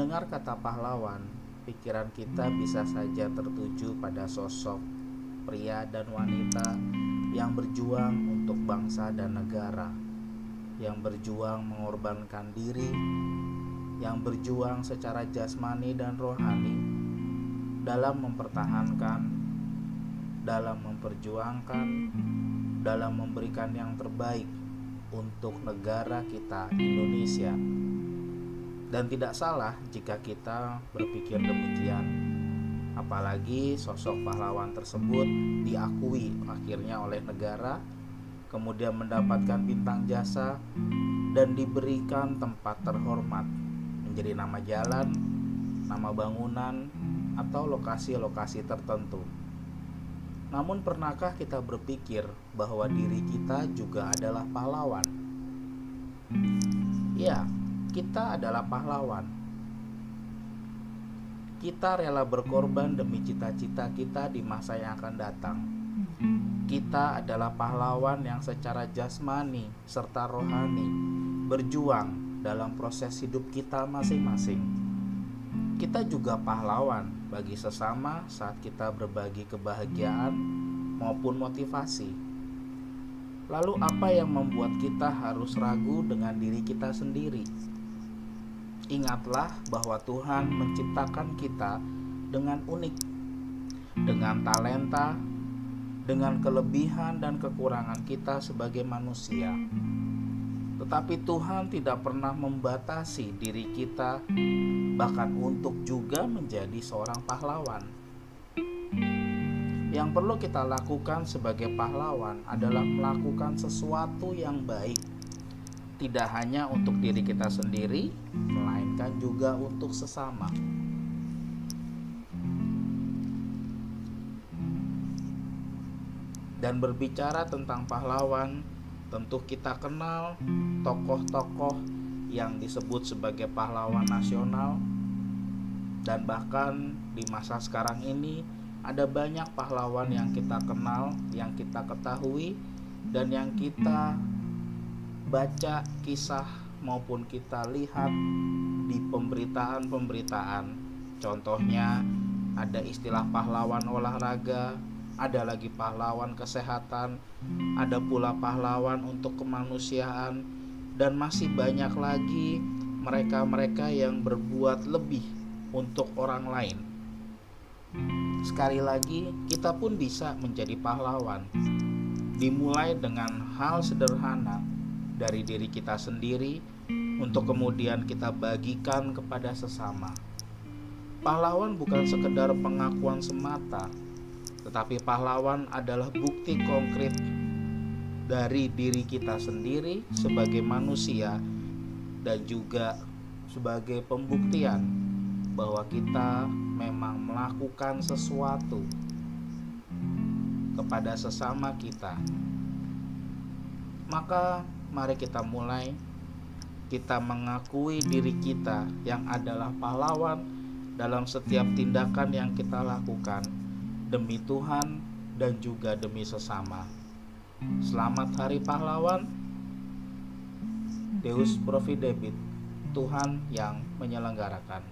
Mendengar kata pahlawan, pikiran kita bisa saja tertuju pada sosok pria dan wanita yang berjuang untuk bangsa dan negara, yang berjuang mengorbankan diri, yang berjuang secara jasmani dan rohani dalam mempertahankan, dalam memperjuangkan, dalam memberikan yang terbaik untuk negara kita, Indonesia. Dan tidak salah jika kita berpikir demikian. Apalagi sosok pahlawan tersebut diakui akhirnya oleh negara, kemudian mendapatkan bintang jasa dan diberikan tempat terhormat menjadi nama jalan, nama bangunan, atau lokasi-lokasi tertentu. Namun, pernahkah kita berpikir bahwa diri kita juga adalah pahlawan? Ya, kita adalah pahlawan. Kita rela berkorban demi cita-cita kita di masa yang akan datang. Kita adalah pahlawan yang secara jasmani serta rohani berjuang dalam proses hidup kita masing-masing. Kita juga pahlawan bagi sesama saat kita berbagi kebahagiaan maupun motivasi. Lalu, apa yang membuat kita harus ragu dengan diri kita sendiri? Ingatlah bahwa Tuhan menciptakan kita dengan unik, dengan talenta, dengan kelebihan dan kekurangan kita sebagai manusia. Tetapi Tuhan tidak pernah membatasi diri kita, bahkan untuk juga menjadi seorang pahlawan. Yang perlu kita lakukan sebagai pahlawan adalah melakukan sesuatu yang baik tidak hanya untuk diri kita sendiri, melainkan juga untuk sesama. Dan berbicara tentang pahlawan, tentu kita kenal tokoh-tokoh yang disebut sebagai pahlawan nasional, dan bahkan di masa sekarang ini ada banyak pahlawan yang kita kenal, yang kita ketahui, dan yang kita baca kisah maupun kita lihat di pemberitaan-pemberitaan. Contohnya ada istilah pahlawan olahraga, ada lagi pahlawan kesehatan, ada pula pahlawan untuk kemanusiaan dan masih banyak lagi mereka-mereka yang berbuat lebih untuk orang lain. Sekali lagi, kita pun bisa menjadi pahlawan. Dimulai dengan hal sederhana, dari diri kita sendiri untuk kemudian kita bagikan kepada sesama. Pahlawan bukan sekedar pengakuan semata, tetapi pahlawan adalah bukti konkret dari diri kita sendiri sebagai manusia dan juga sebagai pembuktian bahwa kita memang melakukan sesuatu kepada sesama kita. Maka mari kita mulai kita mengakui diri kita yang adalah pahlawan dalam setiap tindakan yang kita lakukan demi Tuhan dan juga demi sesama. Selamat Hari Pahlawan. Deus Providebit, Tuhan yang menyelenggarakan.